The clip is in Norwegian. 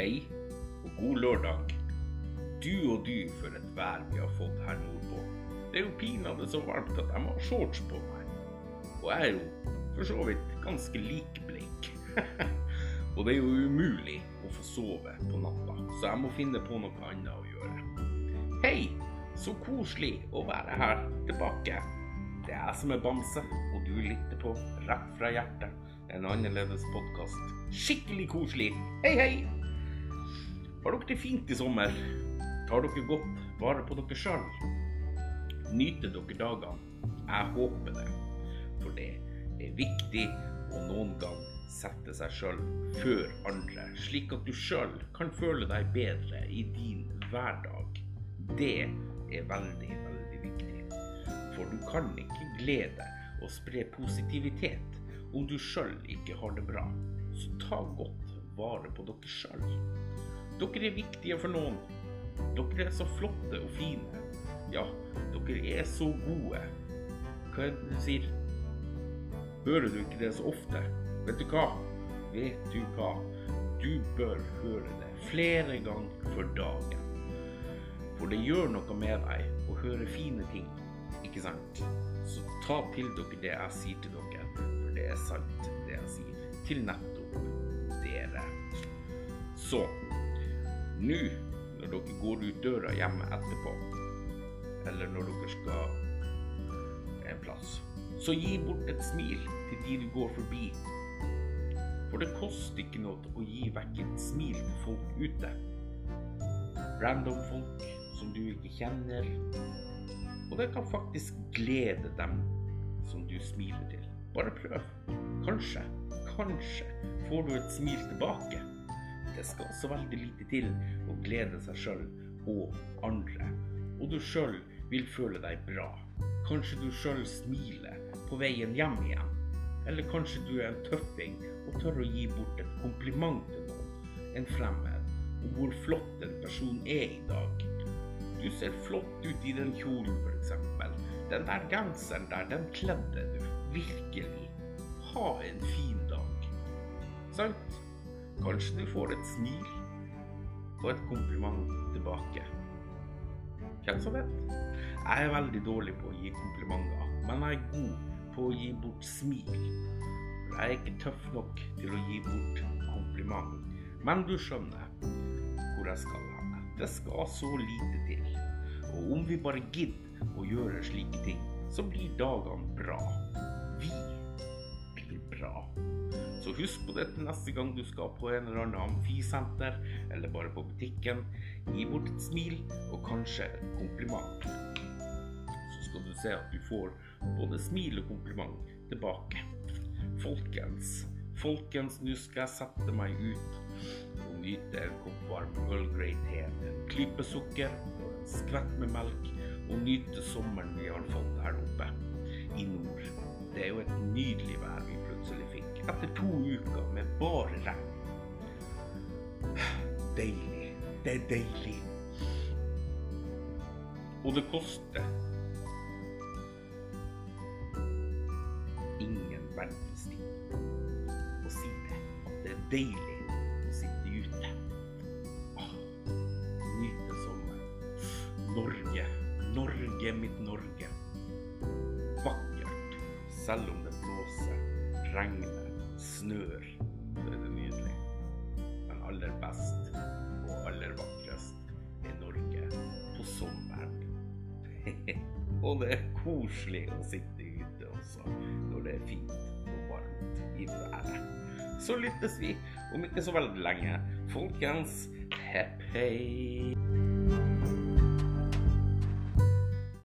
Hei, og god lørdag. Du og du for et vær vi har fått her nordpå. Det er jo pinadø så varmt at jeg må ha shorts på meg. Og jeg er jo for så vidt ganske likbleik. og det er jo umulig å få sove på natta, så jeg må finne på noe annet å gjøre. Hei, så koselig å være her tilbake. Det er jeg som er Bamse, og du lytter på Rett fra hjertet, en annerledes podkast. Skikkelig koselig. Hei, hei! Har dere det fint i sommer? Tar dere godt vare på dere sjøl? Nyter dere dagene? Jeg håper det. For det er viktig å noen gang sette seg sjøl før andre, slik at du sjøl kan føle deg bedre i din hverdag. Det er veldig, veldig viktig. For du kan ikke glede og spre positivitet om du sjøl ikke har det bra. Så ta godt vare på dere sjøl. Dere er viktige for noen. Dere er så flotte og fine. Ja, dere er så gode. Hva er det du sier? Hører du ikke det så ofte? Vet du hva? Vet du hva? Du bør høre det flere ganger for dagen. For det gjør noe med deg å høre fine ting, ikke sant? Så ta til dere det jeg sier til dere, for det er sant, det jeg sier. Til nettopp dere. Så nå når dere går ut døra hjemme etterpå, eller når dere skal en plass, så gi bort et smil til de du går forbi. For det koster ikke noe å gi vekk et smil til folk ute. Random folk som du ikke kjenner. Og det kan faktisk glede dem som du smiler til. Bare prøv. Kanskje, kanskje får du et smil tilbake. Det skal også veldig lite til å glede seg sjøl og andre. Og du sjøl vil føle deg bra. Kanskje du sjøl smiler på veien hjem igjen. Eller kanskje du er en tøffing og tør å gi bort et kompliment til noen, en fremmed, om hvor flott en person er i dag. Du ser flott ut i den kjolen, f.eks. Den der genseren der, den kledde du. Virkelig. Ha en fin dag. Sant? Kanskje du får et smil og et kompliment tilbake. Hvem som vet? Jeg er veldig dårlig på å gi komplimenter, men jeg er god på å gi bort smil. Jeg er ikke tøff nok til å gi bort kompliment. Men du skjønner hvor jeg skal hen. Det skal så lite til. Og om vi bare gidder å gjøre slike ting, så blir dagene bra. Vi blir bra. Så husk på det til neste gang du skal på en eller annen amfisenter, eller bare på butikken. Gi bort et smil og kanskje et kompliment. Så skal du se at du får både smil og kompliment tilbake. Folkens, folkens, nå skal jeg sette meg ut og nyte en kopp varm Earl Grey te med en klype sukker skvett med melk, og nyte sommeren vi har fått her oppe i nord. Det er jo et nydelig vær etter to uker med bare regn. Deilig. Det er deilig. Og det koster ingen verdens tid å si det, at det er deilig å sitte ute. Åh, nyte sommeren. Norge, Norge, mitt Norge. Vakkert. Selv om det blåser, regner, snør, så er det nydelig. Men aller best og aller vakrest er Norge på sommeren. og det er koselig å sitte ute også når det er fint og varmt i været. Så lyttes vi om ikke så veldig lenge. Folkens, hepp hei!